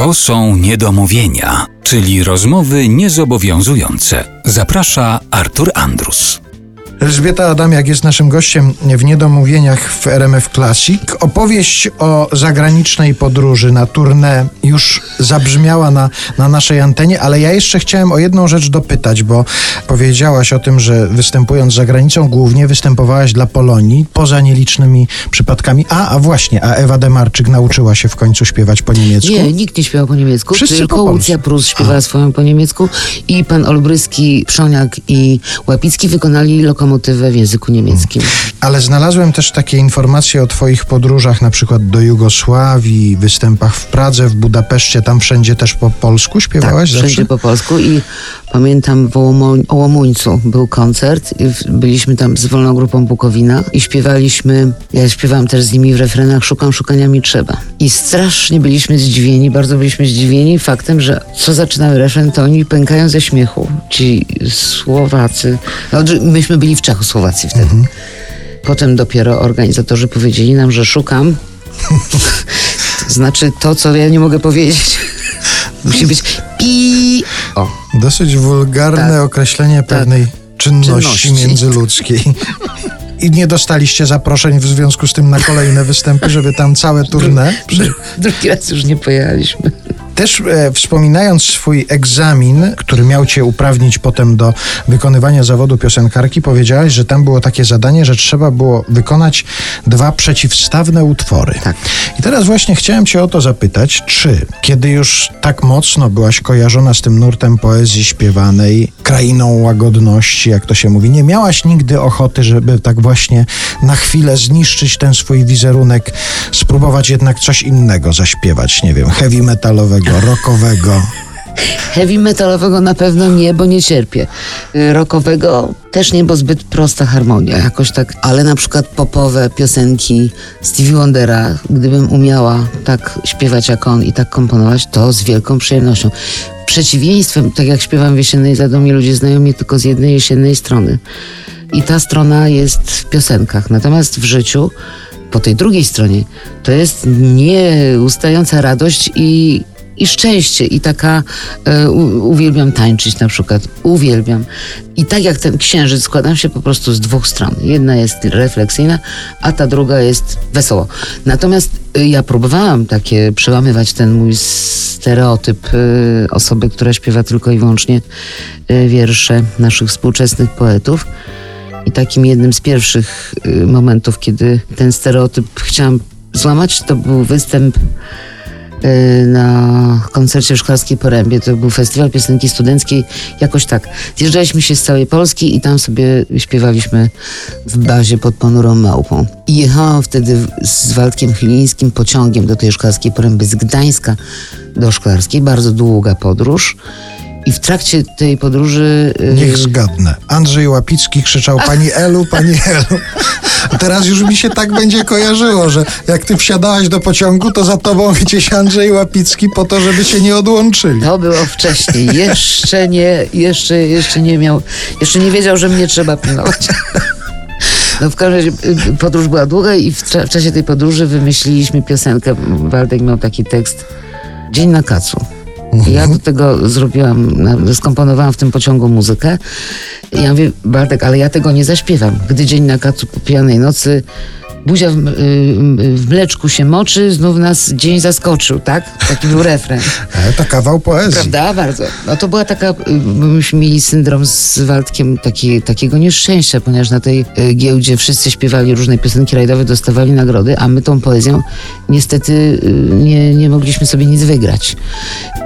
To są niedomówienia, czyli rozmowy niezobowiązujące. Zaprasza Artur Andrus. Elżbieta Adamiak jest naszym gościem w Niedomówieniach w RMF Classic. Opowieść o zagranicznej podróży na tournée już zabrzmiała na, na naszej antenie, ale ja jeszcze chciałem o jedną rzecz dopytać, bo powiedziałaś o tym, że występując za granicą głównie występowałaś dla Polonii, poza nielicznymi przypadkami. A, a właśnie, a Ewa Demarczyk nauczyła się w końcu śpiewać po niemiecku? Nie, nikt nie śpiewał po niemiecku, Wszyscy tylko po. Łucja Prus śpiewała swoją po niemiecku i pan Olbryski, Przoniak i Łapicki wykonali lokomotywę w języku niemieckim. Ale znalazłem też takie informacje o Twoich podróżach, na przykład do Jugosławii, występach w Pradze, w Budapeszcie, tam wszędzie też po polsku śpiewałaś tak, zawsze? wszędzie po polsku i pamiętam w Łomuńcu był koncert i byliśmy tam z wolną grupą Bukowina i śpiewaliśmy, ja śpiewałam też z nimi w refrenach Szukam, szukania mi trzeba. I strasznie byliśmy zdziwieni, bardzo byliśmy zdziwieni faktem, że co zaczynały refren, to oni pękają ze śmiechu. Ci Słowacy, no, myśmy byli w Czechosłowacji wtedy. Potem dopiero organizatorzy powiedzieli nam, że szukam. to znaczy to, co ja nie mogę powiedzieć. Musi być pi. O, Dosyć wulgarne Tak. określenie pewnej czynności, Czynności. międzyludzkiej. I nie dostaliście zaproszeń w związku z tym na kolejne występy, żeby tam całe tournée? Drugi raz już nie pojechaliśmy. Też e, wspominając swój egzamin, który miał cię uprawnić potem do wykonywania zawodu piosenkarki, powiedziałaś, że tam było takie zadanie, że trzeba było wykonać dwa przeciwstawne utwory. Tak. I teraz właśnie chciałem cię o to zapytać, czy kiedy już tak mocno byłaś kojarzona z tym nurtem poezji śpiewanej, krainą łagodności, jak to się mówi, nie miałaś nigdy ochoty, żeby tak właśnie na chwilę zniszczyć ten swój wizerunek, spróbować jednak coś innego zaśpiewać, nie wiem, heavy metalowego, rockowego. Heavy metalowego na pewno nie, bo nie cierpię. Y, Rockowego też nie, bo zbyt prosta harmonia, jakoś tak. Ale na przykład popowe piosenki Stevie Wondera, gdybym umiała tak śpiewać jak on i tak komponować, to z wielką przyjemnością. Przeciwieństwem, tak jak śpiewam w Jesiennej Zadomie, ludzie znają mnie tylko z jednej jesiennej strony. I ta strona jest w piosenkach. Natomiast w życiu, po tej drugiej stronie, to jest nieustająca radość i, i szczęście. I taka, e, uwielbiam tańczyć na przykład. Uwielbiam. I tak jak ten księżyc, składam się po prostu z dwóch stron. Jedna jest refleksyjna, a ta druga jest wesoło. Natomiast y, ja próbowałam takie przełamywać ten mój stereotyp y, osoby, która śpiewa tylko i wyłącznie y, wiersze naszych współczesnych poetów. I takim jednym z pierwszych momentów, kiedy ten stereotyp chciałam złamać, to był występ na koncercie w Szklarskiej Porębie. To był festiwal piosenki studenckiej. Jakoś tak. Zjeżdżaliśmy się z całej Polski i tam sobie śpiewaliśmy w bazie pod ponurą małpą. I jechałam wtedy z Waldkiem Chylińskim pociągiem do tej Szklarskiej Poręby z Gdańska do Szklarskiej. Bardzo długa podróż. I w trakcie tej podróży... y, Niech zgadnę. Andrzej Łapicki krzyczał Pani Elu, Pani Elu. A teraz już mi się tak będzie kojarzyło, że jak ty wsiadałaś do pociągu, to za tobą gdzieś Andrzej Łapicki po to, żeby się nie odłączyli. To było wcześniej. Jeszcze nie, jeszcze, jeszcze nie miał, jeszcze nie wiedział, że mnie trzeba pilnować. No w każdym razie y, podróż była długa i w czasie tej podróży wymyśliliśmy piosenkę. Waldek miał taki tekst Dzień na kacu. I Ja do tego zrobiłam, skomponowałam w tym pociągu muzykę. I ja mówię, Bartek, ale ja tego nie zaśpiewam. Gdy dzień na kacu po pijanej nocy, buzia w, y, w mleczku się moczy, znów nas dzień zaskoczył, tak? Taki był refren. E, to kawał poezji. Prawda? Bardzo. No to była taka, y, myśmy mieli syndrom z Waldkiem taki, takiego nieszczęścia, ponieważ na tej y, giełdzie wszyscy śpiewali różne piosenki rajdowe, dostawali nagrody, a my tą poezją niestety nie, nie mogliśmy sobie nic wygrać.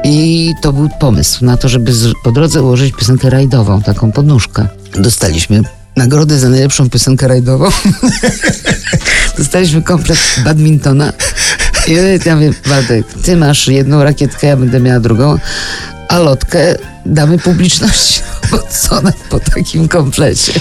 I to był pomysł na to, żeby po drodze ułożyć piosenkę rajdową, taką podnóżkę. Dostaliśmy nagrodę za najlepszą piosenkę rajdową. Dostaliśmy komplet badmintona. I ja mówię, Waldek, ty masz jedną rakietkę, ja będę miała drugą, a lotkę damy publiczności. Bo co po takim komplecie?